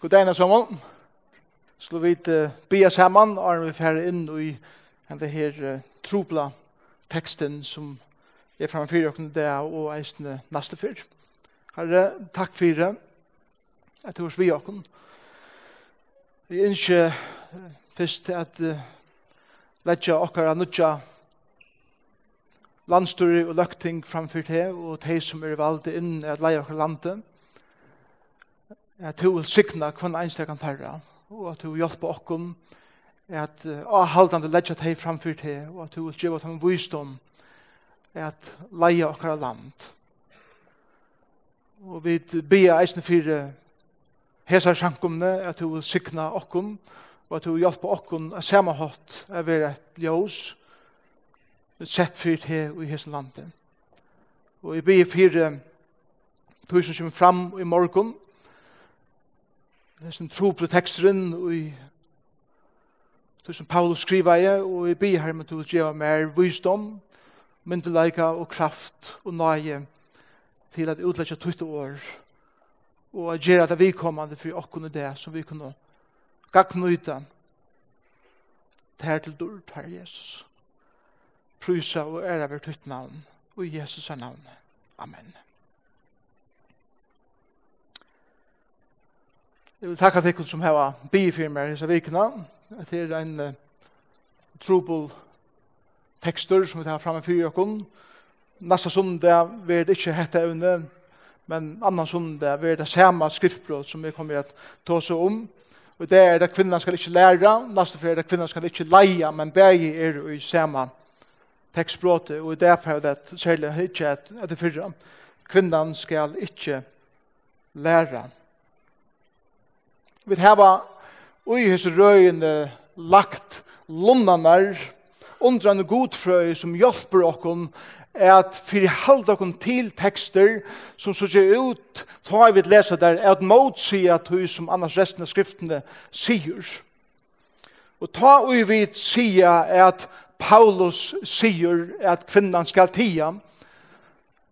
God dag, Samuel. Skulle vi uh, be sammen, og vi færre inn i denne her uh, trobla teksten som er framfyrir åkken der og eisende neste fyr. Herre, takk for det. Jeg tror vi åkken. Vi ønsker uh, først at uh, letja okkara nutja landstyr og løkting framfor det, og de som er valgt inn at leie okkara landet at du vil sikna kvann kan herra, og at du vil hjelpe okkon, at avhaldande ledja teg framfyr her, og at du vil gjøre dem visdom, at leia okkara land. Og vi bia eisne fyrir hesa sjankumne, at du vil sikna okkon, og at du vil hjelpe okkon a sama hot a er et ljós, sett fyrir teg i hesen landet. Og vi bia fyrir tusen som fram i morgon, Det er som tro på teksteren, i det som Paulus skriver i, og i bi her med til å gjøre mer visdom, myndelæga og kraft og nøye til at utlægge tøyte år, og at gjøre det vikommende for åkken og det som vi kunne gagnøyta til til dørt, Herre Jesus. Prysa og ære ved tøyt navn, og i Jesus er navn. Amen. Jeg vil takke til som har bifirmer i meg vikene. Det er en uh, trobel tekster som vi tar fremme for dere. Neste sundag vil det ikke hette evne, men annan sundag vil det samme skriftbrot som vi kommer til å ta oss om. Og det er at kvinnan skal ikke lære, neste for at kvinnan skal ikke leie, men begge er i samme tekstbrotet, og derfor er det særlig ikke at det fyrre. Kvinnan skal ikke lære. Kvinnan Vi hava ui hese røyene lagt lundanar undrande godfrøy som hjelper okkon at fyrir halda okkon til tekster som så ser ut, ta vi lesa der, at mot at hui som annars resten av skriftene sier. Og ta ui vi sier at Paulus sier at kvinnan skal tia,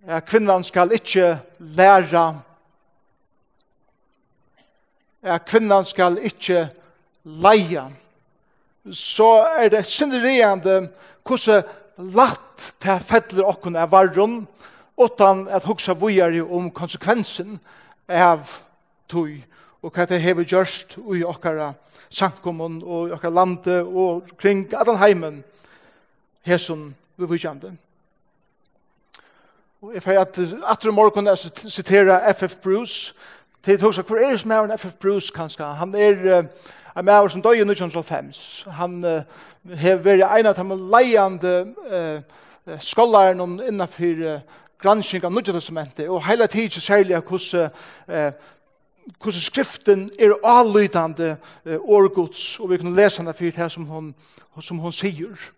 at kvinnan skal ikkje læra at kvinnan skal ikkje leia, så er det synderigende hvordan latt til fettler okkun er varron, utan at hugsa vujari om konsekvensen av tui og hva det hever gjørst i okkara sankumon og i okkara lande og kring allan heimen hesson vi vujande. Og jeg fyrir at atter morgon er sitera F.F. Bruce, til tog seg, hvor er det som er en F.F. Bruce, kanskje? Han er uh, en maver som døg i 1905. Han uh, har vært en av de leiende skolaren innenfor uh, gransking av Nudjetestamentet, og hele tiden særlig hvordan uh, hvordan skriften er avlydande uh, årgods, og vi kan lese henne for det som hun, som hun sier.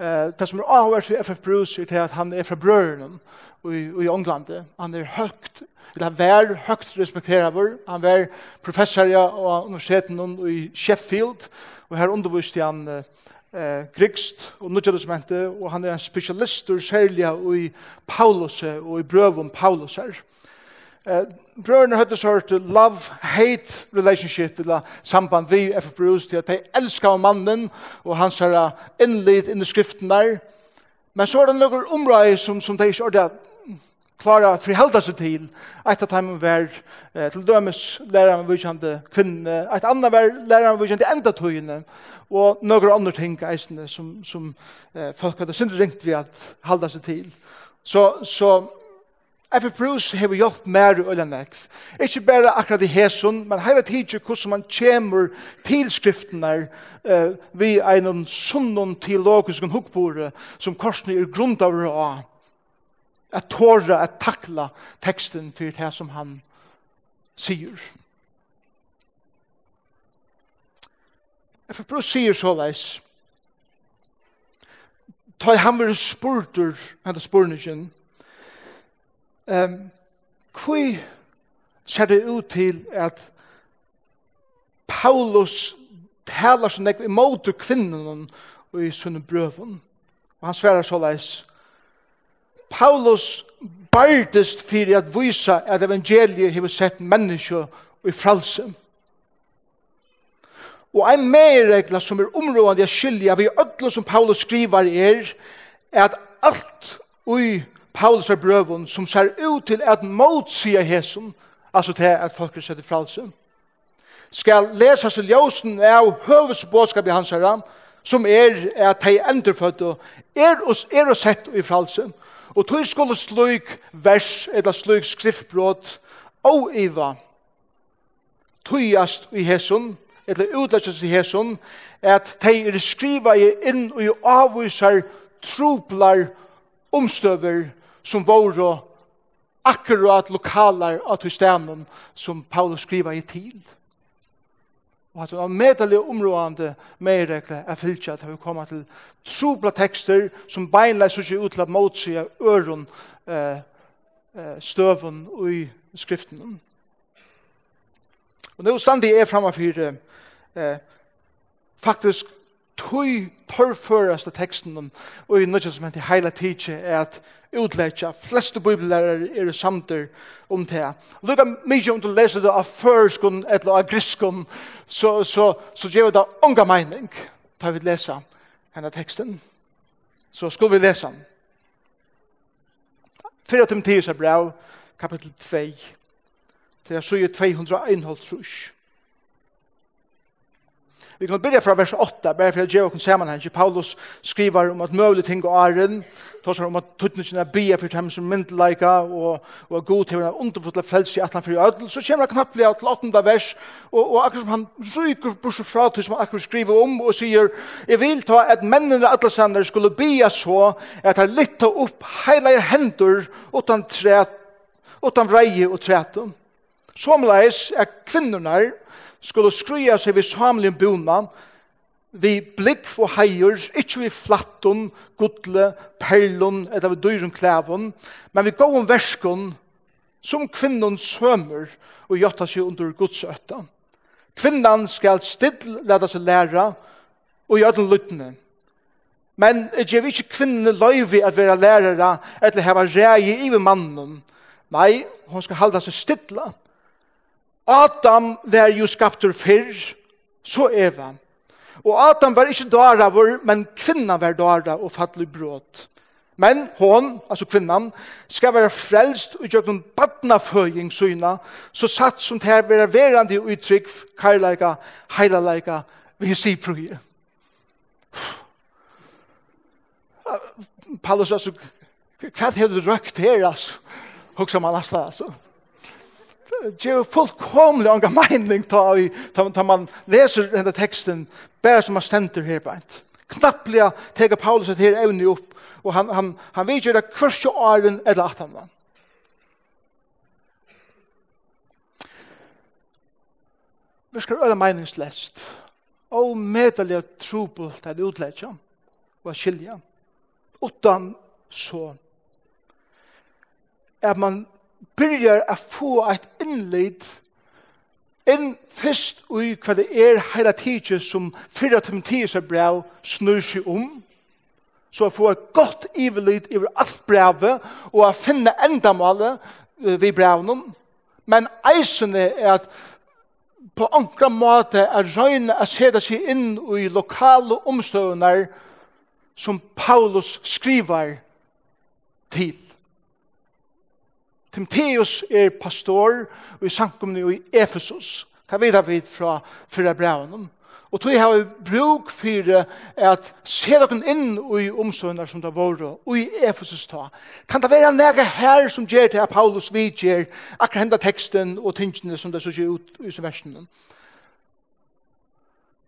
Eh, det som er avhørt for FF Bruce er at han er fra brøren i, i England. Han er høgt, eller han er høgt respekterer Han er professor av universiteten i Sheffield, og her underviste han eh, grikst og nødgjødesmentet, og han er en specialister særlig i Paulus og i brøv om Paulus her. Eh, Eh, brødrene høttes hørt love-hate relationship, eller samband vi F. Bruce til at de elsker mannen og hans her innlid inn i skriften der. Men så er det noen områder som, som de ikke ordet klara å forholde seg til. Et av dem var eh, til dømes læreren vidkjente kvinne, et annet var læreren vidkjente enda tøyene, og noen andre ting eisene som, som eh, folk hadde synd ringt vi at holde seg til. Så, så F.F. Bruce har hjulpet mer i nekv. Ikke bare akkurat i hesun, men hele tiden hvordan man kommer til skriftene uh, ved en sunnen teologisk hukkbore som korsene er grunnt av å at tåre at takla teksten for det som han sier. F.F. Bruce sier så leis, Ta han var spurtur, henne spurningen, Um, hvor ser det ut til at Paulus taler så nekv imot kvinnen og i sunne brøven. Og han sverar så leis. Paulus bardest fyrir at vysa at evangeliet hefur sett menneske og i fralse. Og ein meirregla som er områdande jeg skilja vi ödlo som Paulus skrivar er at alt ui Paulus er brøven som ser ut til at motsia hesum, altså til at folk er sett i fralse, skal lesas seg ljósen av høvesbåskap i hans herra, som er at de enderfødde er og er og sett i fralse, og tog skulle sluk vers eller sluk skriftbrot og iva tøyast i hesum, eller utlæsast i hesum, at de er skriva i inn og avvisar truplar omstøver som våre akkurat lokaler av tøysteinen som Paulus skriver i til. Og at det var medelig områdende medregler er fylkja at vi kommer til trobla tekster som beinleis så ikke ut til at motsige øren eh, støven i skriften. Og nå stand jeg er fremme for eh, faktisk tøy torføraste teksten og i nødvendig som heter heila tidsi er at utleggja fleste bibelærere er samter om det. Lukka mykje om du leser det av førskun eller av griskun så, så, så gjør det unga meining da vi lesa henne teksten. Så skal vi lesa den. Fyra Timotheus brev, kapitel 2, til jeg sier 251 Vi kan byrja fra vers 8, bare for å gjøre oss sammenheng. Paulus skriver om at møvlig ting og æren, tåsar om at tuttningene er bia for dem som myndelaika, og, og god til henne underfotla frelse i atlan for i ødel, så kommer han knappt av til 8. vers, og, og akkurat som han ryker bors fra til som han akkurat skriver om, og sier, jeg vil ta at mennene atlasander skulle bia så, at han litt opp heilige hendur, utan træt, utan vreie og trætum. Somleis er kvinnerna skulle skruja seg vid samlingen bona, vi blikk for heier, ikkje vi flattun, gudle, perlun, eller vi dyrum klævun, men vi gåum verskun, som kvinnon sømer, og gjøtta seg under gudsøtta. Kvinnan skal still leta seg læra, og gjøtta luttene. Men jeg gjør ikke kvinnene løyvi at vera lærere, eller heva rei i mannen. Nei, hon skal halda seg stilla, Adam var jo skaptur fyrr, så Eva. Og Adam var ikke daravur, men kvinna var dara og fattelig brått. Men hon, altså kvinnan, skal være frelst og gjøre noen badnaføying syna, så satt som til å være verande uttrykk, karlaika, heilalaika, vi si prøye. Paulus, altså, hva er det du røkt her, altså? Hoksa man altså, altså det er fullkomlig anga mening ta, ta, ta man leser denne teksten bare som man stender her beint. Knapplega teker Paulus et her evne opp og han, han, han vil gjøre kvørste åren eller atanvann. Vi skal øyne meningslest og medelig trobel til det utledge og skilje utan så at man byrjar a få eit innlid inn fyrst ui hva det er heila tidsje som fyrra Timotheus er brev snur seg om, så a få eit godt ivelid over alt brevet, og a finne endamålet vi brevnum, men eisene er at på ankra måte er røyne a seda seg inn i lokale omstøvnar som Paulus skriver til. Timotheus er pastor i samkomne i Efesus. Det vet vi fra fyra breven. Og tog har vi bruk for at se dere inn i omsorgene som det var, og i Efesus ta. Kan det være nære her som gjør til at Paulus vidger akkurat hendet teksten og tingene som det så ut i versene?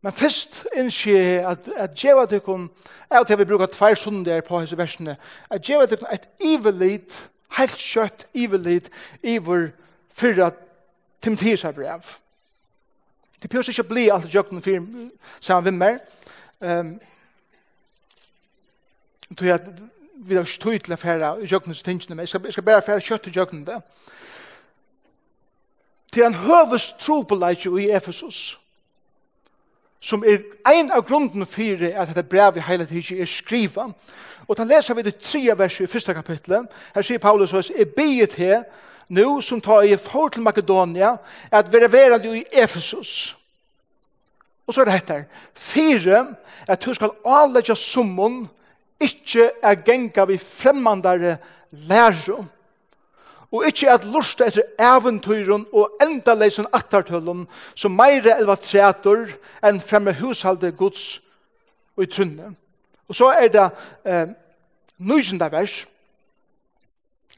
Men først innskje at, at djeva dere, jeg og til vi bruker tvær sunder på hese versene, at djeva dere et ivelit helt kjøtt ivelit iver fyrra Timotheus har brev. Det pjøs ikke bli alt jøkken fyr sammen vimmer. Um, tog jeg vi har ikke tog til å fære jøkken til tingene, men jeg skal, jeg skal bare fære kjøtt til jøkken det. Til en høves tro på leitje i Efesus som er ein av grunden for at dette brev i hele tiden er skriva. Og da leser vi det tredje verset i første kapitlet. Her sier Paulus hos, «Jeg bier her, nå som tar i for til Makedonia, at være verand i Efesus». Og så er det etter, Fire, at du skal avlegge summen, ikke er genga vi fremmandare lærum, og ikkje at lusta etter eventyren og endaleisen attartøllen som meire elva treator enn fremme hushalde gods og i trunne. Og så er det eh, nysenda vers.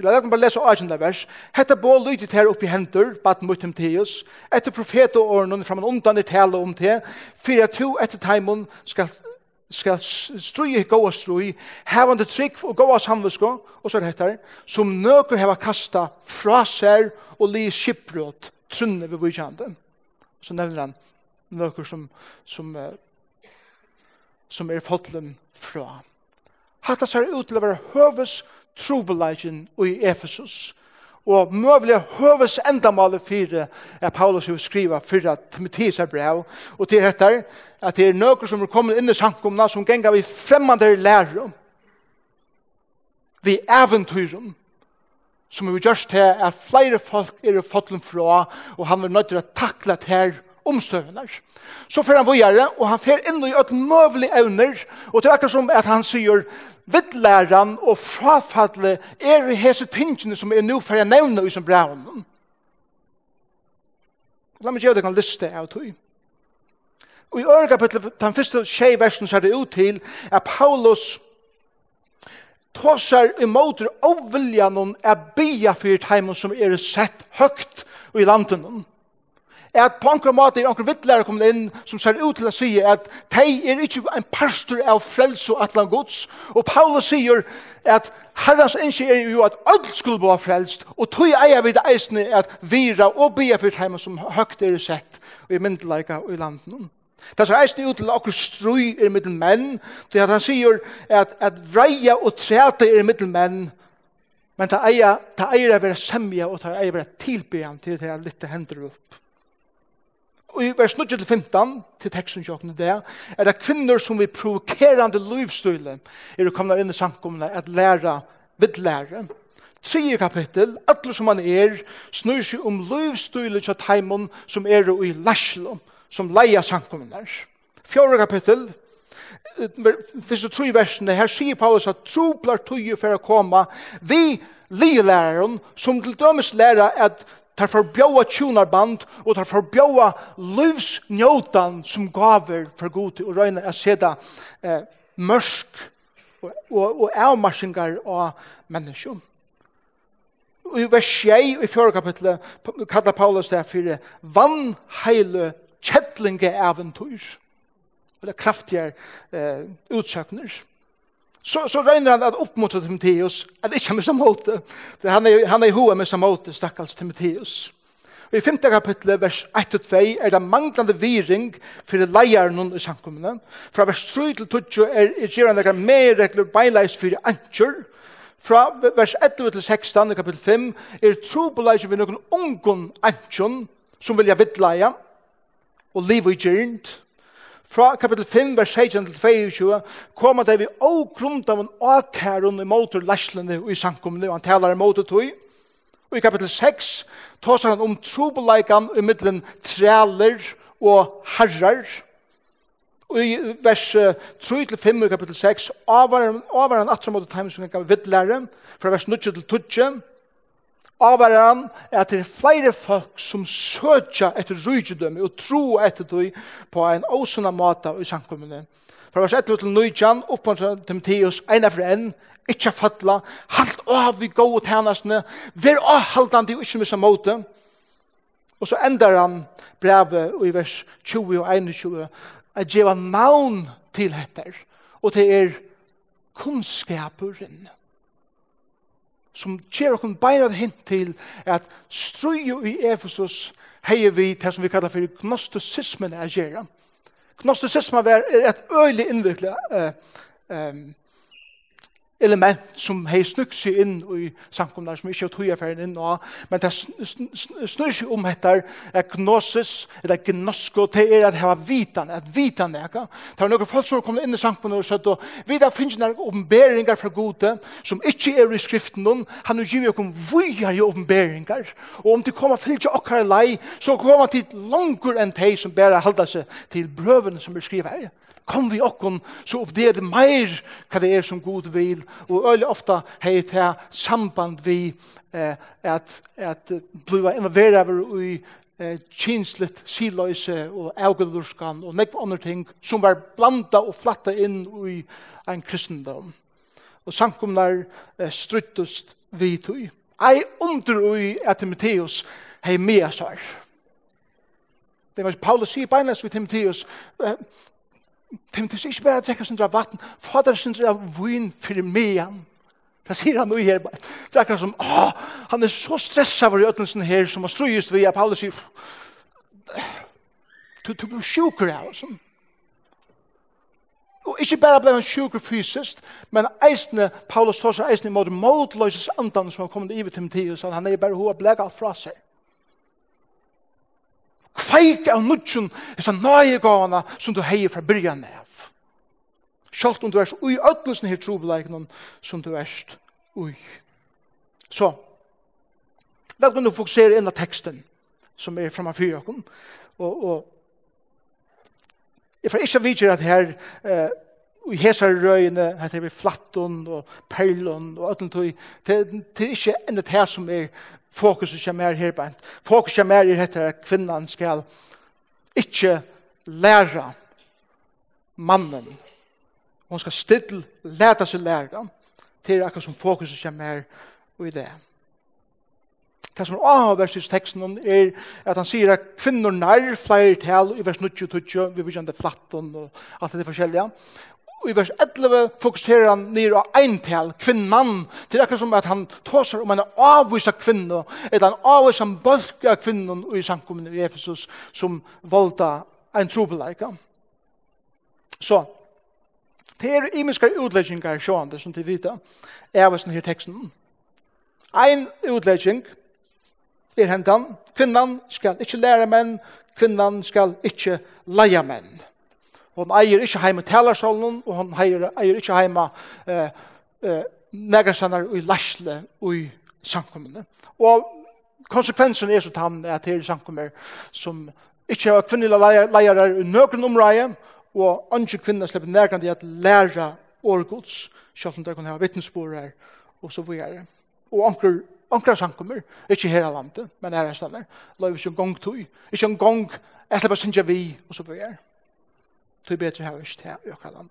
La deg bare lese årsenda vers. Hette bå lydet her oppi hendur, bat mot Timotheus, etter profetåren framan undan i tale om te, fyrir at to etter taimun skal skal strui goa strui, hevande trygg og goa samvisko, og så er det som nøkur heva kasta fra seg og li skipbrot, trunne vi bujkjande. Så nevner han nøkur som, som, som er fotlen fra. Hatta ser ut til å være høves trobeleggjen i Efesus, og møvelig høves endamålet for at Paulus vil skriva for at Timotheus er brev, og til dette at det er nøkker som er kommet inn i samkomna som gänga vi fremmede lærer. Vi eventyren som vi gjørs til at flere folk er i fotlen fra og han vil nødt til å takle til omstøvende. Så fer han vågjere, og han fer inn i et møvelig evner, og det er akkurat som at han sier, vittlæren og frafadle er i hese tingene som er nå for jeg nevner i som braun. La meg gjøre det kan liste av tog. Og i øre kapittel, den første tjej versen ser det ut til at Paulus tåsar imot og viljan er bia for heimen som er sett høgt i landet Og er at på enkla måte er enkla vittlere kommet inn som ser ut til å si at de er ikke en pastor av frels og atlan gods. Og Paulus sier at herrens innskje er jo at alt skulle være frelst, og tog eier vi det eisne at vira og bia for heima som høgt er sett og i myndelaga og i landen. Det er eisne ut til akkur strui er middel menn, til at han sier at, at vreia og trete er middel menn, men ta eia, ta eia vera semja og ta eia vera tilbyan til det er litt hender upp. Og i vers 9-15, til teksten tjokken det, er det kvinner som vi provokerande livsstyle er å komme inn i samkommene at læra vidlære. Tredje kapittel, alle som man er, snur seg om livsstyle til teimen som er i lærsel, som leia samkommene der. Fjore kapittel, fyrst og tre versene, her sier Paulus at troplar tøye for å komme vi lilæren som til dømes lærer at tar forbjóa tjunarband og tar forbjóa livsnjótan som gaver for god til å røyne å se det eh, mørsk og, og, og avmarsingar av menneskjum. Og i vers 6 i fjore kapitlet kallar Paulus det for vannheile kjettlinge eventyr. Det er kraftige eh, utsøkner. Så, så regner han at oppmåte Timotheus, at ikke med samåte. Han er, han er i hoa med samåte, stakkals Timotheus. Og i 5. kapitlet, vers 1-2, er det manglande viring for leieren i samkommene. Fra vers 3 til 2 er gjerne det er mer regler beileis for antjør. Fra vers 11 til 16, kapittel 5, er trobeleis for noen ungen antjøn som vilja vittleie og liv og gjernt fra kapitel 5, vers 16 til 22, kommer det vi og grunn av en akæron i motor lærslene i samkomne, og han taler i motor tog. Og i kapitel 6 tar han om trobeleikene i middelen træler og herrer. Og i vers 3 til 5 i kapitel 6 avvarer han atre mot timen som han kan vittlære, fra vers 9 til 12, avvaran er at det er flere folk som søtja etter rydgjødømme og tro etter det på en åsuna måte i samkommende. Fra vers 1 til 9, oppånd Timotheus, ena for en, ikkje fattla, halt av vi gå gode tænastene, vær avhaldande og ikkje missa måte. Og så endar han brevet i vers 20 og 21, at djeva navn til etter, og til er kunnskapurinne som kjer okkur beinat hint til at struju i Efesus hei vi til som vi kallar for gnostisismen er gjerra. Gnostisismen er et øylig innvikla eh, um, element som hei snukt seg inn i samkomnar som ikke har tog affæren inn og, men det snur seg om etter gnosis eller gnosko. Det er at heva vitan at vitan neka det var noen folk som kom inn i samkomnar og søtt og vi da finnes noen oppenberingar fra gode som ikke er i skriften noen. Han er givet okkom vujar i oppenberingar og om de kommer fylgja okkar lei så kommer til langer enn de som bare halda seg til brøven som er skriver her kom vi okkon, så opp det er meir hva det er som god vil, og øyelig ofta hei til samband vi eh, at, at bliva involvera i eh, kinslet, siløyse og augelurskan og nekva andre ting som var blanda og flatta inn i en kristendom. Og samkomnar eh, struttust vi tog. Ei under ui at Timotheus hei mea sær. Det var Paulus sier beinleis vi Timotheus, Tim, du skal ikke bare trekke sindra vatten, fader sindra av vun fyrir mean. Det sier han nu her, det er akkurat som, åh, han er så stressa over ødelsen her, som han strøyest via Paulus sier, du, du blir sjuker av, sånn. Og ikke bare ble han sjuker fysisk, men eisne, Paulus tar seg eisne i måte motløses andan som har kommet i Timotheus, han er bare hoa blek alt fra seg feika av nudjun nudgen, nøye gavana som du heier fra byrjan av. Sjalt om du erst ui ødlesen her trovleikene som du erst ui. Så, let meg du fokusere inn av teksten som er framme fyra okkom. og, og jeg får ikke videre at her eh, i hesar røyene, hette er flattun og perlun og öllum tui, det er ikke enn det her som er fokus som er her bænt. Fokus som er her hette er kvinnan skal ikke læra mannen. Hon skal still læta seg læra til akkur som fokus som er i det. Det som er avhverst i teksten er at han sier at kvinner nær flere tal i vers 20-20, vi vil kjenne flatten og alt det forskjellige i vers 11 fokuserer han ned av eintal, kvinnan, til akkurat som at han tåser om en avvisa kvinne, eller en avvisa bølg av kvinnen i samkommunen i Efesus, som valda ein trobeleika. Så, det er imiske utleggingar sjående, som til vita, er av her teksten. Ein utlegging er hentan, kvinnan skal ikkje lære menn, kvinnan skal ikkje leia menn. Hon eier ikkje heima talarsalen, og hon eier, eier ikkje heima eh, eh, negersanar i lasle i samkommende. Og konsekvensen er så tann at det er samkommer som ikkje har kvinnelige leiere i nøkron området, og andre kvinner slipper negrande i at læra årgods, selv om det kan ha vittnesbord her, og så videre. Og anker onkra sankumur, ikkje her av landet, men her er stannar, la vi ikkje en gong tui, ikkje en gong, jeg slipper sinja vi, og så videre tog bedre her ikke til i okker land.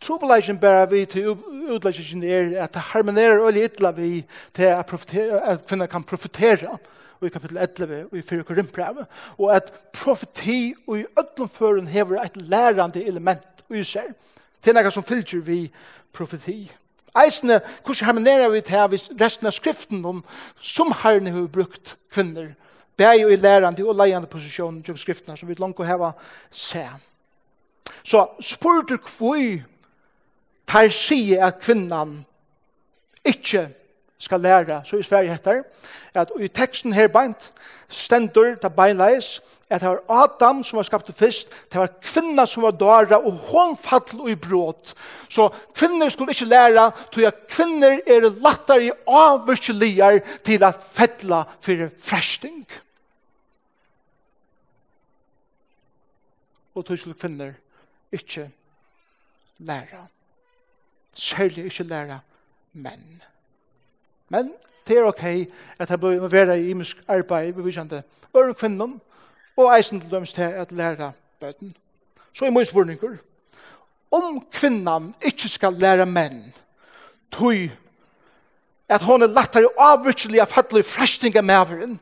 Trobeleisen bærer vi til utleggingen er at det harmonerer og ytla vi til at, at kvinner kan profetere i kapittel 11 og i 4 Korinthbrevet og at profeti og i ødlomføren hever et lærande element i seg til noe som fylgjer vi profeti. Eisene, hvordan harmonerer vi til resten av skriften om som herren har brukt kvinner bæg i lærande og leiande posisjonen til skriftene som vi langt å heva se. Så spør du kvøy tar sige at kvinnan ikkje skal læra, så i Sverige heter at i teksten her beint stendur ta beinleis at det var Adam som var skapt først, det var kvinna som var dåra, og hon fall i bråd. Så kvinner skulle ikke læra, tog at kvinner er lattare avvirkeligar til at fettla for fresting. og tog til kvinner ikke læra. Særlig ikke læra menn. Men det er ok at jeg blir involveret i imisk arbeid bevisende bare kvinnen og eisen til dømes til at læra bøten. Så er mye spørninger. Om kvinnan ikke skal læra menn, tog at hon er lettere avvirkelig av fattelig fresting av maveren,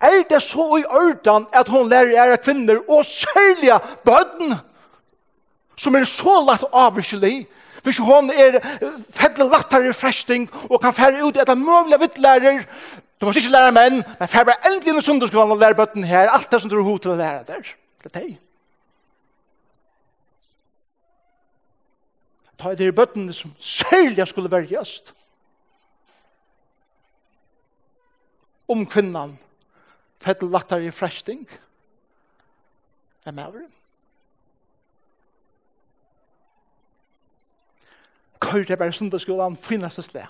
er det så i ørdan at hon lærer ære kvinner og særlige bøden som er så lagt avvirkelig? Hvis hon er fedle lattere fresting og kan fære ut etter møvlige vittlærer du må ikke lære menn men fære bare endelig inn i sunderskolen og lære bøden her. Alt det som du har hod til å lære der. Det er deg. Ta i det bøtten som særlig skulle være gjøst om kvinnan fettel lattar i fresting enn maveren. Køyre det bare sundagsskolen, finnes det sted.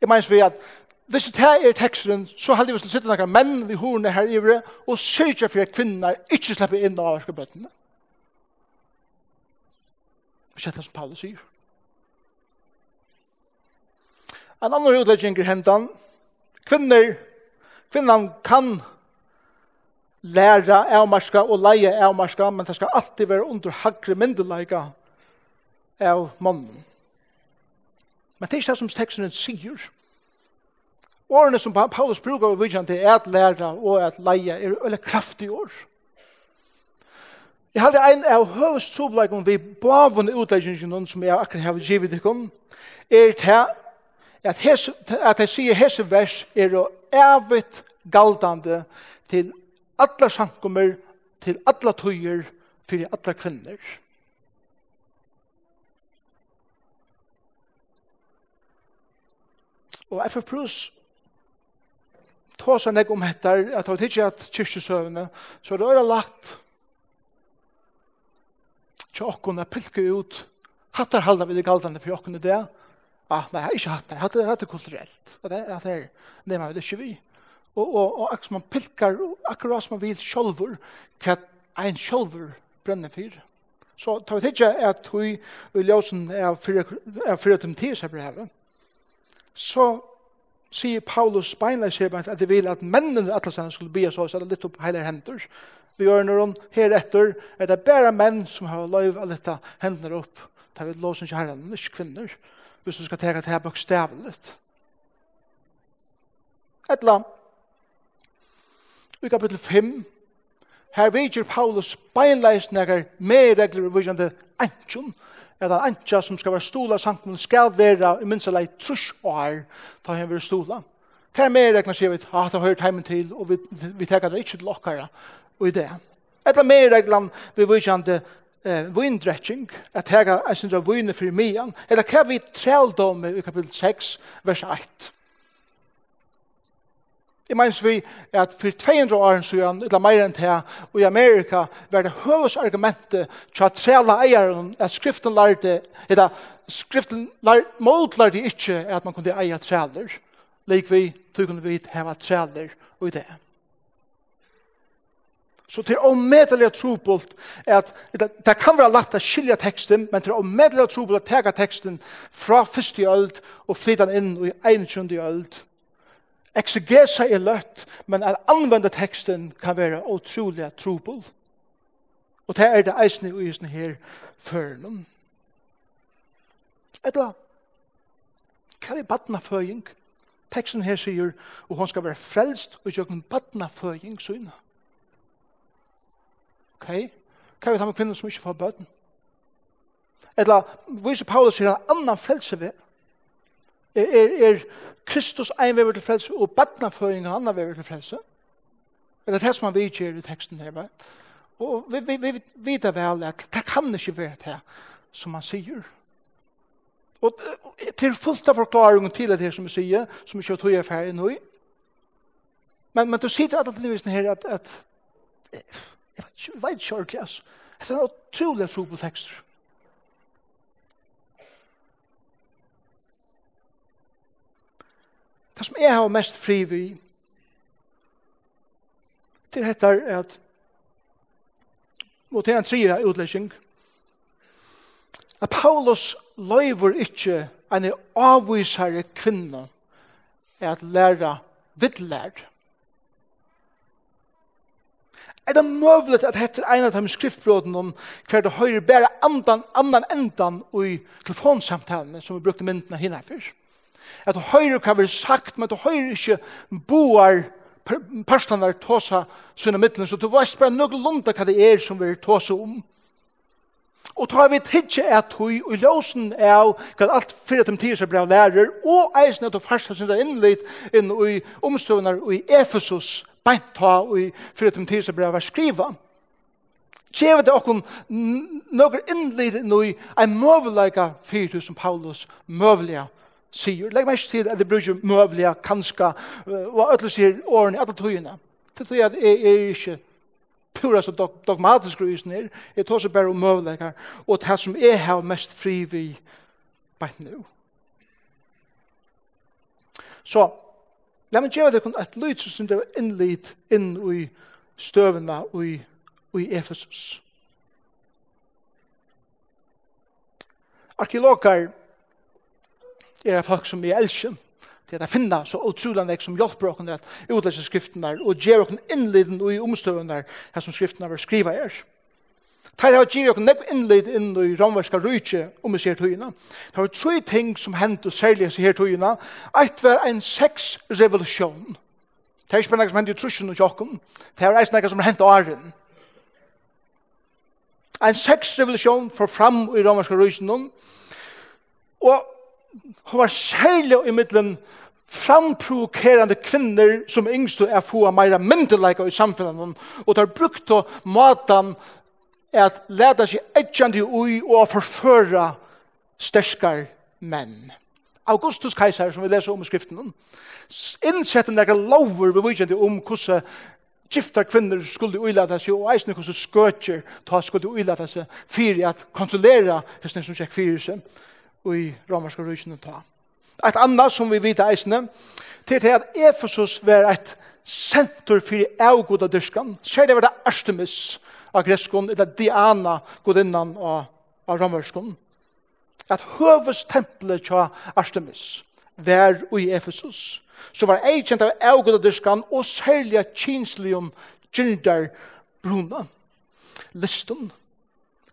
Jeg mener vi at hvis det her er teksten, så heldig vi skal sitte noen menn vi horene her ivre, og sørge for at kvinner ikke slipper inn av avvarske bøttene. vi er som Paulus sier. En annen utlegging er hentan. Kvinner kvinnan kan læra avmarska og leie avmarska, men det skal alltid være under hagre myndelaga av mannen. Men det er ikke det som teksten sier. Årene som Paulus bruker og vidjan til er at læra og at leie er veldig kraftig år. Jeg hadde en av høyest trobleikon vi bavende utleggingen som jeg akkurat har givet dere er til at, hes, at jeg sier hese vers er å evigt galdande til alla sankummer, til alla tøyer, fyrir alla kvinner. Og FF Plus tåsa nek om hettar, at det ikke at kyrkjesøvene, så det er lagt til åkken å pilke ut hattar halda vi det galdande for åkken i det, Ah, nei, jeg har ikke hatt det. Hatt det, hatt det kulturelt. Og det er at her, nei, man vil ikke vi. Og, og, og akkurat man pilkar, akkurat som man vil sjolver, til at en sjolver brenner fyr. Så tar vi ikke at vi i ljósen er fyrt om tids her brevet. Så sier Paulus beinleis her, at de vil at mennene at alle skulle bia så, så oss, eller litt opp heiler hender. Vi gjør når hun her etter er det bare menn som har lov av litt hendene opp. Det er vi låsen ikke herren, ikke. Kvinner hvis du skal tega det her bokstavligt. Et lam. I kapittel 5, her vidjer Paulus beinleis nekker med regler vidjande antjon, er en antja som skal være stola sankum skal være i minst minnstalei trus år ta hen være stola. Det er med regler sier vi at det høyrt heimen til, og vi, vi tega det ikke til okkara og i det. Et av med vi vidjande eh, vindretching at her er sin av viner for mian, eller hva vi trældom i kapitel 6, vers 8. Jeg mener vi at for 200 år siden, eller mer enn det, og i Amerika var det høvesargumentet til at træla eieren at skriften lærte, eller skriften lær, måltlærte ikke at man kunne eie træler. Lik vi, tog kunne vi hava træler og i det. Så det er omedelig trobult at det kan være lagt å skilja teksten, men det er omedelig trobult å tega teksten fra første øld og flytta den inn i 21. øld. Exegesa er løtt, men at anvende teksten kan være utrolig trobult. Og det er det eisne og eisne her føren. Etla, hva er badnaføying? Teksten her sier, og hon skal være frelst og gjøre badnaføying syna. Ok? Hva er det med kvinner som ikke får bøten? Eller viser Paulus sier en annan frelse ved. Er, er, er Kristus en vever til frelse og badnaføring en annan vever til frelse? Er det det som han vidgjør i teksten her? Og vi, vi, vi vet vel at det kan ikke være det som han sier. Og til fullt av forklaringen til det her som vi sier, som vi ikke tog er ferdig nå. Men, men du sier til alle livisen her at, at Jeg vet ikke, vet ikke ordentlig, altså. Det er en utrolig tro på tekster. Det som jeg har mest fri vi, dette er at mot en tredje utlegging, at Paulus løyver ikke en avvisere kvinne at lære vidlær. Er det møvlet at hette en av de skriftbrådene om hver det høyre bare andan, andan endan i telefonsamtalene som vi brukte myndene henne for. At det høyre kan være sagt, men det høyre ikke boar personer tåsa sine midtelen, så du vet bare noe lunda hva det er som vi tåsa om. Og ta vi tidsje at hui og ljósen av hva alt fyrir dem tidsi bra lærer og eisen at du farsa sinna innlitt inn i omstøvnar i Efesus beint ha i fyrir til tid som brev skriva. Kjeve det okkon nokkur innlid nå i en møvleika fyrir som Paulus møvleia sier. Legg meg til at det bruker møvleia, kanska, og ætla sier årene, ætla tøyene. Til tøy at jeg er ikke pura så dogmatisk grusen er, jeg tar seg bare om møvleikar, og det som er har mest fri vi beint nu. Så, La meg gjøre dere et lyd som det var innlid inn i støvene og i, i Efesus. Arkeologer er folk som jeg elsker til at finna så utrolig nek som hjelper dere at utlæse der og gjør dere innliden og i omstøvene her som skriftene var skriva er. Det har givet oss nekv innleid inn i romverska rujtje om vi ser tøyina. Det var tre ting som hendte særlig i her tøyina. Eit var en sexrevolusjon. Det er ikke bare nekv som hendte i trusjen og jokken. Det er eis nekv som hendte åren. En sexrevolusjon for fram i romverska rujtjen. Og hun var særlig i middelen framprovokerande kvinner som yngst er få av meira myndelæka i samfunnet og tar brukt og matan at leda seg etjandi ui og forføra sterskar menn. Augustus keiser, som vi leser om i skriften, innsette nekka lover vi vikjandi om hvordan gifta kvinner skulle uilata seg, og eisne hvordan skøtjer ta skulle uilata seg, fyrir at kontrollera hessne som sjekk fyrir seg, og i romerska rysene ta. Et annet som vi vita eisne, til at Efesus var et senter fyrir avgoda dyrskan, sier det var det Artemis, av greskon, eller Diana godinnan av, av romerskon, at høves tempelet tja Artemis var i Efesus, så var ei kjent av eugodadyskan og særlig kinslium gyndar bruna, liston,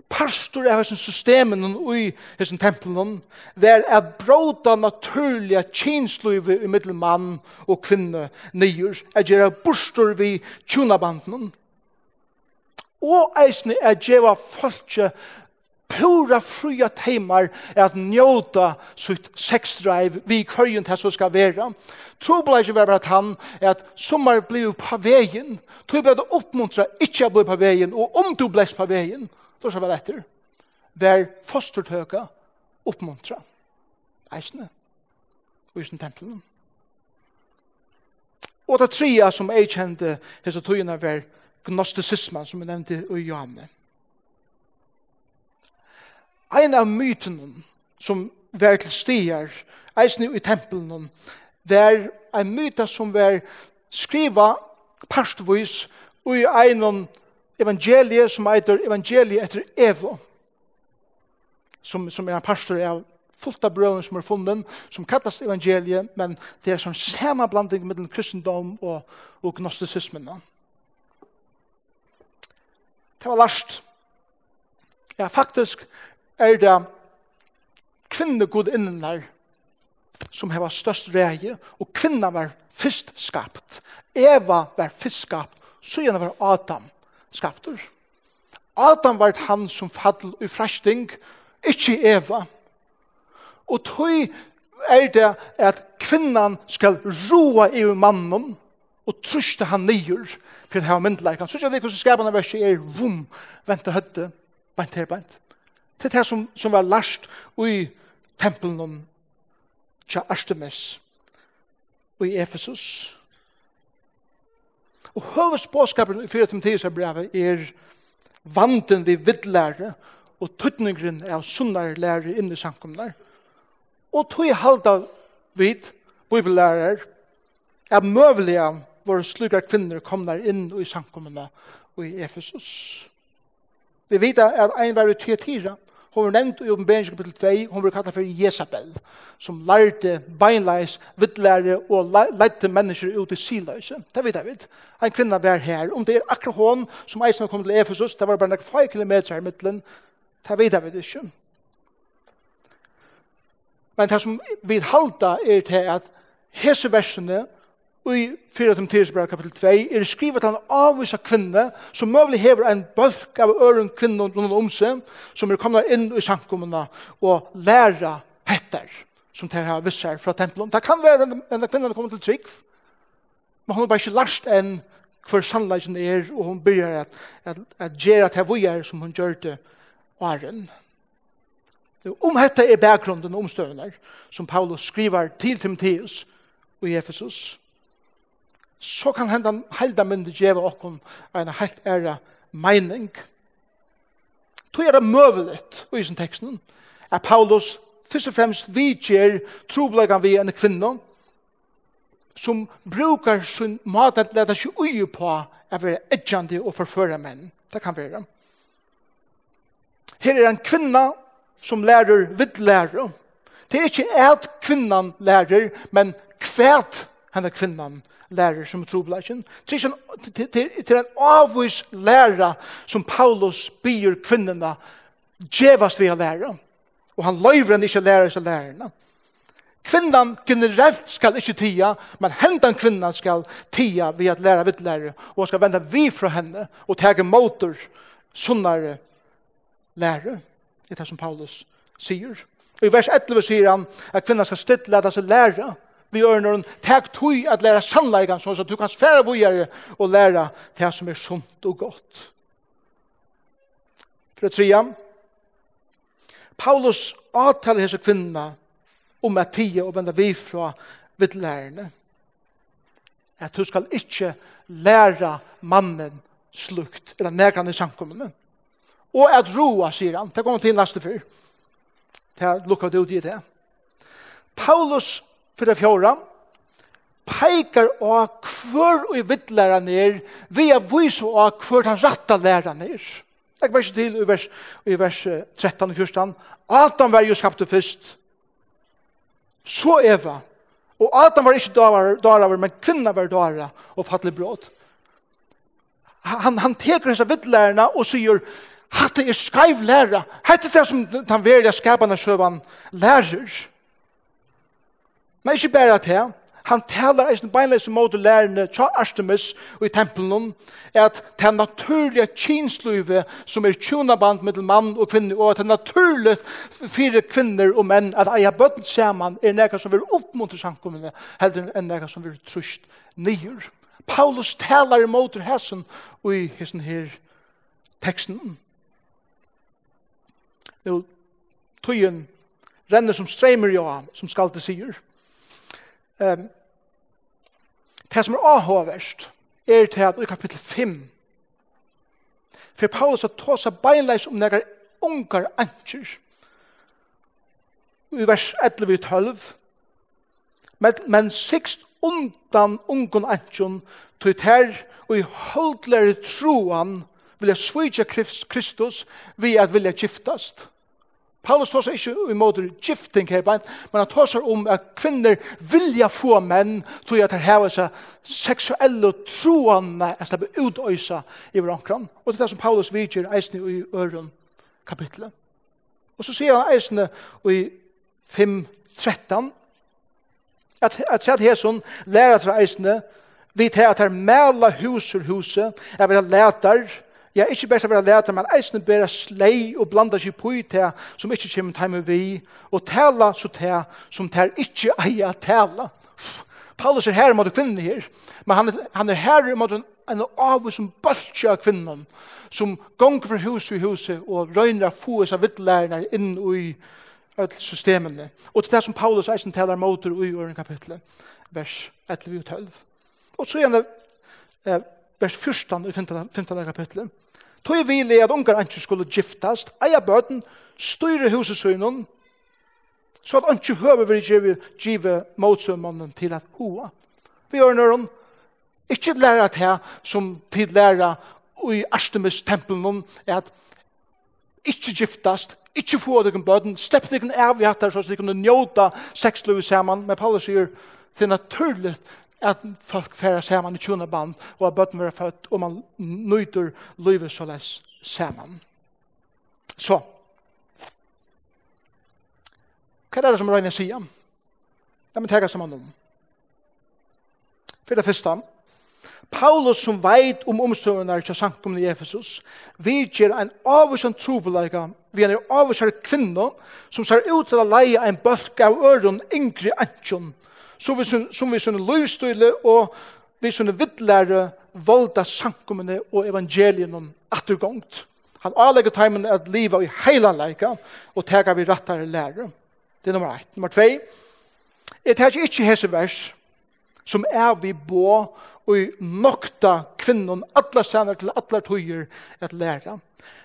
Pastor av hessen systemen og i hessen tempelen var at bråda naturliga kinsluive i middelmann og kvinne nyer, at gjøre bostor vi tjunabanden, og eisne er djeva folke pura fria teimar er at njóta sitt sexdrive vi kvarjun til som skal vera. Trobla blei ikke være at han er at sommar blir på vegin, tog blei det oppmuntra ikkje å bli på vegin, og om du blir på vegin, då skal vi etter, vær fostertøka oppmuntra. Eisne, og i sin tempelen. Og det tria som jeg kjente hese tøyene var gnosticismen som vi nevnte i Johanne. En av mytene som var til stier, eisen i tempelen, var ein myta som var skriva parstvis og i en evangelie som heter evangelie etter Evo som, som er en pastor av fullt av brøven som er funnet, som kallas evangelie men det er sånn samme blanding mellom kristendom og, og gnostisismen Det var last. Ja, faktisk er det kvinnegodinnen der som har størst reie, og kvinna var fyrst skapt. Eva var fyrst skapt, så gjerne var Adam skapt. Adam var han som fall i frasting, ikkje Eva. Og tøy er det at kvinnan skal roa i mannen, og truste han nyer for han har myndleik. Han truste han nyer, så skapene verset er vum, vente høtte, bant her bant. Det er det som, som var last i tempelen om tja Artemis og i Efesus. Og høves påskapen i 4. Timotheus brevet er vanten vi vidlære og tøtningren av sunnare lære inn i sankumnar. Og tog halda vid bibellærer er møvelige var slukar kvinner komnar inn i samkommene og i Efesus. Vi vet at ein var i Tyatira, Hon var nevnt i oppenbering kapitel 2, hon var kallet for Jezabel, som lærte beinleis, vittlære og lærte mennesker ut i siløse. Det vet jeg. En kvinna var her. Om det er akkurat hon som eisen har kommet til Efesus, det var bare nok 5 kilometer i midtelen, Det vet jeg ikke. Men det som vi halda er til at hese versene i 4. Timotheus brev kapitel 2 er det skrivet til en avvisa kvinne som møvlig hever en bølk av øren kvinne rundt om seg som er kommet inn i sankumene og læra hetter som de har visser fra tempelen. Det kan være en, en kvinne kommer til trygg men hun har bare ikke last enn hver sannleggen er og hun begynner at, at, at gjøre til hvor er som hun gjør det åren. Om dette er bakgrunden og omstøvner som Paulus skriver til Timotheus og i Ephesus, så kan henda helda myndig djeva okkon en helt æra mening. Tog er det møvelet i sin teksten at Paulus først og fremst vidger troblegan vi en kvinne som brukar sin mat at leta seg ui på at være edgjande og forføre menn. Det kan være. Her er en kvinna som lærer vidlærer. Det er ikke at kvinnan lærer, men kvært henne kvinnan lærer lærer som trobladjen. Det er en avvis lærer som Paulus byr kvinnerne djevast vi å lære. Og han løyver henne ikke lærer seg lærerne. Kvinnan generelt skal ikke tia, men hendan kvinnan skal tia ved at læra vidt lære, og han skal vende vi fra henne og tege motor sunnare lære. Det er det som Paulus sier. Og i vers 11 sier han at kvinnan skal stille at seg læra, vi ørnen, takk tog at læra sannleikan sånn, så du kan svære vågjere og læra det som er sunt og godt. For det tredje, Paulus avtaler hese kvinna om at tida og venda vi fra vidlærerne. At du skal ikke læra mannen slukt, eller nekan i samkommende. Og at roa, sier han, det kommer til neste fyr. Det lukker det ut i det. Paulus för det fjorda pekar av kvör och i vittlära ner vi är vis av kvör han rätta lära ner. Jag ikke til i vers, i vers 13 og 14. Adam var jo skapt först. Så Eva. Och Adam var inte daraver, men kvinna var daraver och fattelig bråd. Han, han teker hans av vittlærerne och sier Hatt det er skreiv lærer. Hatt det er som den verdige skapande sjøvan lærer. Men ikke bare til, han talar eisen beinleis mot lærerne tja Artemis og i tempelen, at det naturlige kinsluive som er tjonaband med mann og kvinne, og at det naturlige fire kvinner og menn, at eia bøtten saman er nekka som vil oppmuntre samkommende, heller enn nekka som vil trust nyer. Paulus talar mot hessen og i hessen her teksten. Nå, tøyen renner som streimer jo ham, som skal til sier. Um, det som er avhåverst er til at i kapittel 5 for Paulus har tås seg beinleis om nægar ungar antjer i vers 11-12 men, men sikst undan ungun antjer til ter og i holdlere troan vilja svitja Kristus vi at vilja giftast. Paulus tar seg ikke imot gifting her, men han tar seg om at kvinner vilja få menn til at de har seg seksuelle troende at de blir utøysa i hverandre. Og det er det som Paulus vidger eisne i øren kapitlet. Og så sier han eisne i 5.13 at, at sett hesson lærer til eisne vi tar at her mæla hus ur huset, at vi har lætar Ja, ikkje best å være lærte, men eisne bæra slei og blanda seg på i det som ikkje til med vi, og tala så det som det ikkje eier tala. Paulus er her mot kvinnen her, men han, han er her mot en, en av som bølger av kvinnen, som gonger fra hus i huset og røyner få seg vittlærene inn i systemene. Og til det som Paulus eisen taler mot i åren kapitlet, vers 11 og 12. Og så er det eh, vers 14 i 15. kapitlet. Tøy vilje at ungar anki skulle giftast, eia bøten, styre huset søgnon, så at anki høver vil give, give motsømannen til at hoa. Vi gjør nøron, ikke læra det som tid læra i Artemis tempelen er at ikke giftast, ikke få deg en bøten, stepp deg en avgjert her, så at de kunne njóta sexløy saman, men Paulus sier, det er naturligt at folk færa saman i tjona band, og at bøtten vera født, og man nøyder livet så les saman. Så, hva er det som Røyne sier? La meg tega saman om. For det første, Paulus som veit om omstøvnar til sankumne i Efesus, vidger en avvisan trobelega vi en avvisan kvinno som ser ut til å leie en bølg av øren yngre antjon, så vi, som vi sånne løvstøyle og vi sånne vittlære volda sankumene og evangelien om attergångt. Han avlegger timen at livet i heilanleika og tega vi rattare lære. Det er nummer 1. Nummer 2. Jeg tega ikke hese vers som er vi bo og i nokta kvinnon atla sanar til atla tøyer et læra.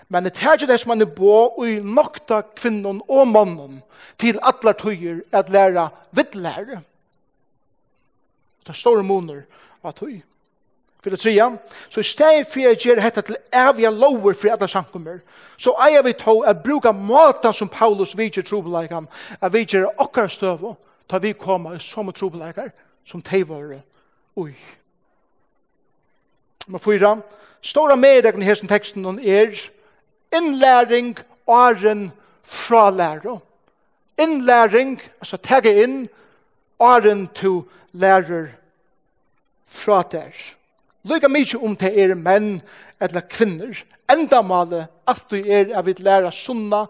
Men det er det som han er bo og i nokta kvinnon og mannen til atla tøyer et læra vittlære. Og det er store måneder av tøy. For det tredje, så i stedet for jeg gjør dette til evige lover for alle sankummer, så eier vi tog å bruke måten som Paulus vidger trobeleikene, at vi gjør okker støv, ta vi kommer som trobeleikere, som de var Ui. Nummer fyra, stora medegn i hessen teksten er innlæring, og en fralære. Innlæring, altså tegge inn, åren til fralære lærer fra der. Lykke mykje om det er menn eller kvinner. Enda male at du er av et lærer sunna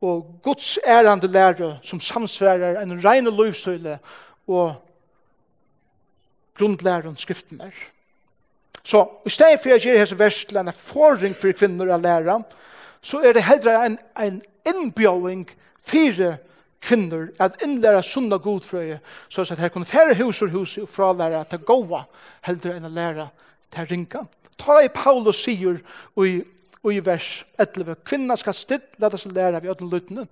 og Guds ærande lærer som samsværer en reine løvsøyle og grundlæren skriften er. Så i stedet for jeg gjør hese vers til en erfaring for kvinner å lære, så er det heller en, en innbjøring for kvinnor at innlæra sunna godfröje så at her kunne færre hus og hus og fralära til gåa hellre enn å lära til ringa. Ta i Paulus sier i, i vers 11 kvinna ska stilla sig lära vi öden luttene.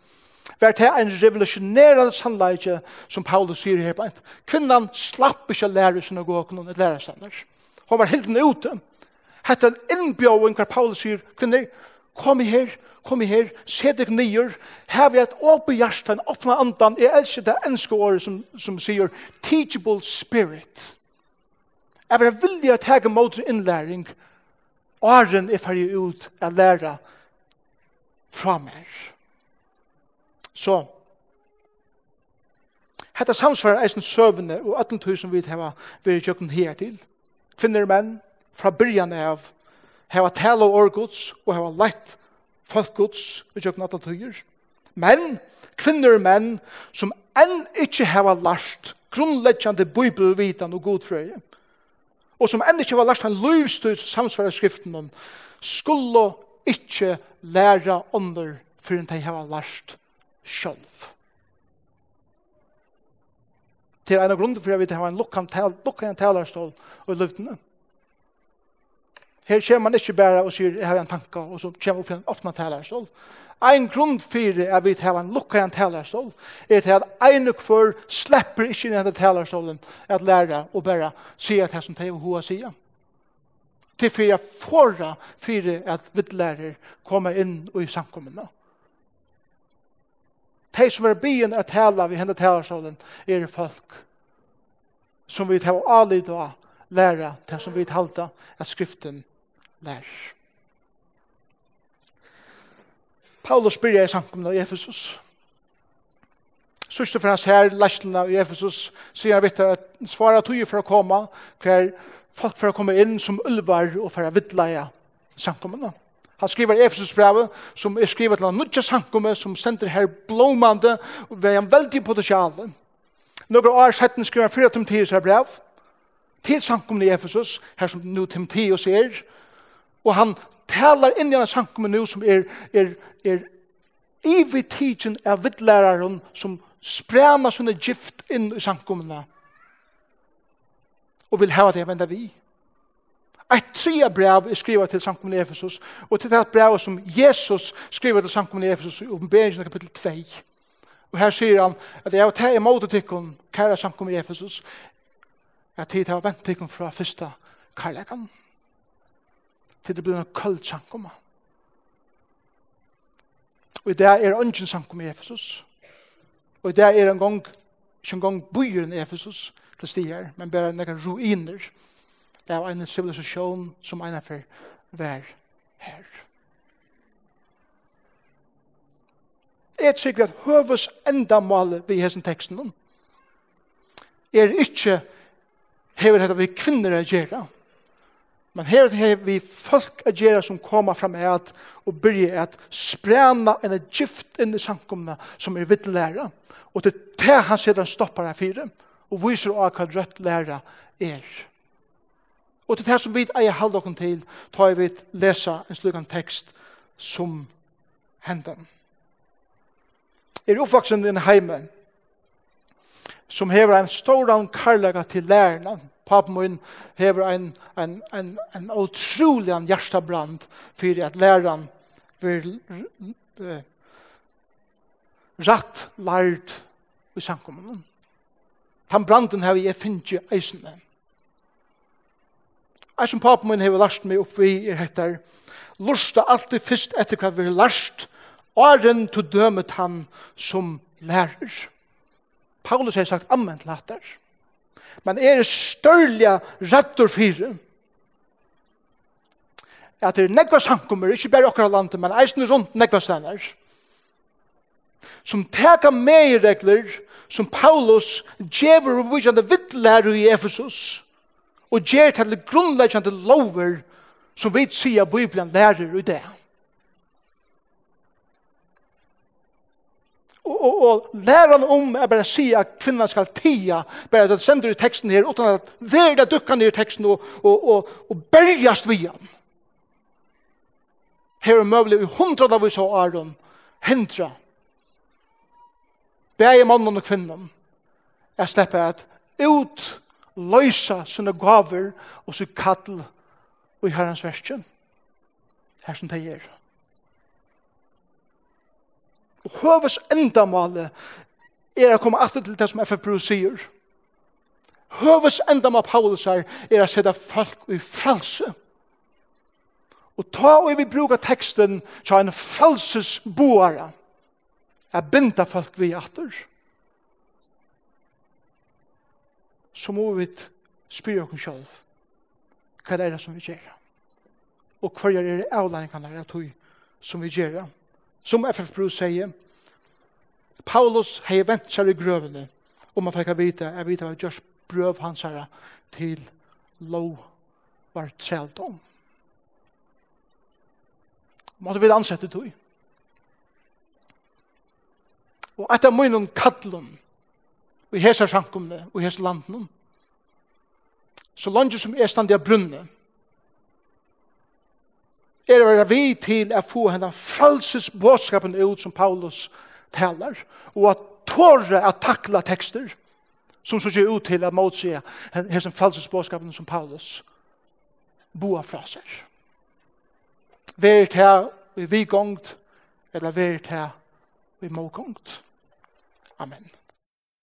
Vær til en revolusjonerende sannleidje som Paulus sier her på en. Kvinnan slapp ikke lære sin å gå og noen lære var helt ute. Hette en innbjøven hver Paulus sier, kvinner, kom i her, kom i her, se deg nyer, hev et åpe hjertet, en åpne andan, jeg elsker det enske året som, som sier, teachable spirit. Jeg vil vilje å tege mot innlæring, åren er ferdig ut å lære fra meg. Så, Hetta samsvarar eisen søvne og 18 000 vi hava vært kjøkken her til. Kvinner og menn, fra byrjan av hava tala og orgods og hava lett folkgods i kjøkken alle tøyer. Men, kvinner og menn som enn ikke hava lært grunnleggjande bibelvitan og godfrøye, og som enn ikke hava lært han løvstøy samsvara skriften om, skulle ikke læra ånder for enn de hava lært sjølv. Til en av grunnen for jeg vil ha en lukkan talerstål og løftene. Her kommer man ikke bare og sier, jeg har en tanke, og så kommer man opp en åpne talerstål. En grunn for at vi har en lukket en talerstål, er til at en og for slipper ikke inn i denne talerstålen at lære og bare si at det som det er hun sier. Til for jeg får for at vi lærer komme inn og i samkommende. De som er byen at tale ved henne talerstålen er folk som vi tar avlid av lære det som vi talte at skriften nær. Paulus spyrir i samkomna i Efesus. Sørste for hans her, lærstelna i Efesus, sier han vitt at svara tog for å komme, hver folk for å komme inn som ulvar og for å vidleie samkomna. Han skriver Efesus Efesusbrevet, som er skrivet til han nudja sankumme, som sender her blomande, og vi har en veldig potensial. Några år setten skriver han fyra Timotheus her brev, til sankumne i Efesus, her som nu Timotheus er, Og han talar inn i en sankum nu som er, er, er ivig tidsen av vittlæraren som sprena sånne gift inn i sankumna og vil hava det venda vi. Eit tria brev er skriva til sankumna i Efesus og til det brev som Jesus skriva til sankumna i Efesus i oppenberingen kapitel 2. Og her sier han at jeg tar imot tikkun, kæra sankumna i Efesus, at jeg har vent tikkun fra fyrsta kærlekan til det blir en køld sankumma. Og i det er ønsken sankumma i Efesus. Og i det er en gang, ikke en gang byen i Efesus til stier, men bare nekka ruiner av en civilisasjon som en av vær her. Jeg tykker at høves endamålet vi hessen teksten om er ikke hever dette vi kvinner er gjerra, Men her har vi folk å gjøre som kommer fram her og begynner at sprena en gift inn i samkomna som er vidt lære. Og det er det han sier den stopper her fire og viser av hva rødt lære er. Og det det som vi eier halde oss til tar vi lesa en slugan tekst som hendan. Er oppvaksen i en heime som hever en stor karlaga til lærerne pappa min hever en, en, en, en utrolig en hjertabrand for at læreren vil rett lært i samkommunen. Han branden har jeg finnet i eisene. Jeg som pappa min hever lært meg opp i er heter Lorsta alltid først etter hva vi har lært Åren til dømet han som lærer. Paulus har sagt amen til Men er størlige retter fire. At det er negva sankummer, ikke bare okra landet, men eisen rundt negva stener, Som teka med regler, som Paulus djever og vujande vittlæru i Efesus, og djer til grunnleggjande lover som vi sier Bibelen lærer i det. Og, og, og læran om er bare si at kvinnan skal tia, bare at sender i teksten her, utan at verda dukkan i teksten og, og, og, og bergjast vi han Her er møvlig i hundra av oss og Aron, hendra. Begge mannen og kvinnan. Jeg slipper at ut løysa sine gaver og sin kattel og i herrens verskjøn. Her som det gjør. Og høves endamålet er å komme alltid til det som FFBU sier. Høves endamålet Paulus her er å sette folk i fralse. Og ta og vi bruker teksten til en frelsesboare. Jeg binder folk vi atter. Så må vi spyr oss selv. Hva er det som vi gjør? Og hva er det avleggen kan være tog som vi gjør? Hva Som FF Bruce sier, Paulus hei vent seg i grøvene, og man fikk vite, jeg vet hva just brøv hans her til lov var tselt om. Måtte vi ansette tog. Og etter munnen kattelen, og i hese sjankumne, og i hese landen, så langt som er stand i brunnet, er det være vi til å få henne frelsesbådskapen ut som Paulus taler, og at tåre å takla tekster som så ser ut til å motse henne frelsesbådskapen som Paulus boa fra seg. Vær til vi gongt, eller vær til vi mågongt. Amen.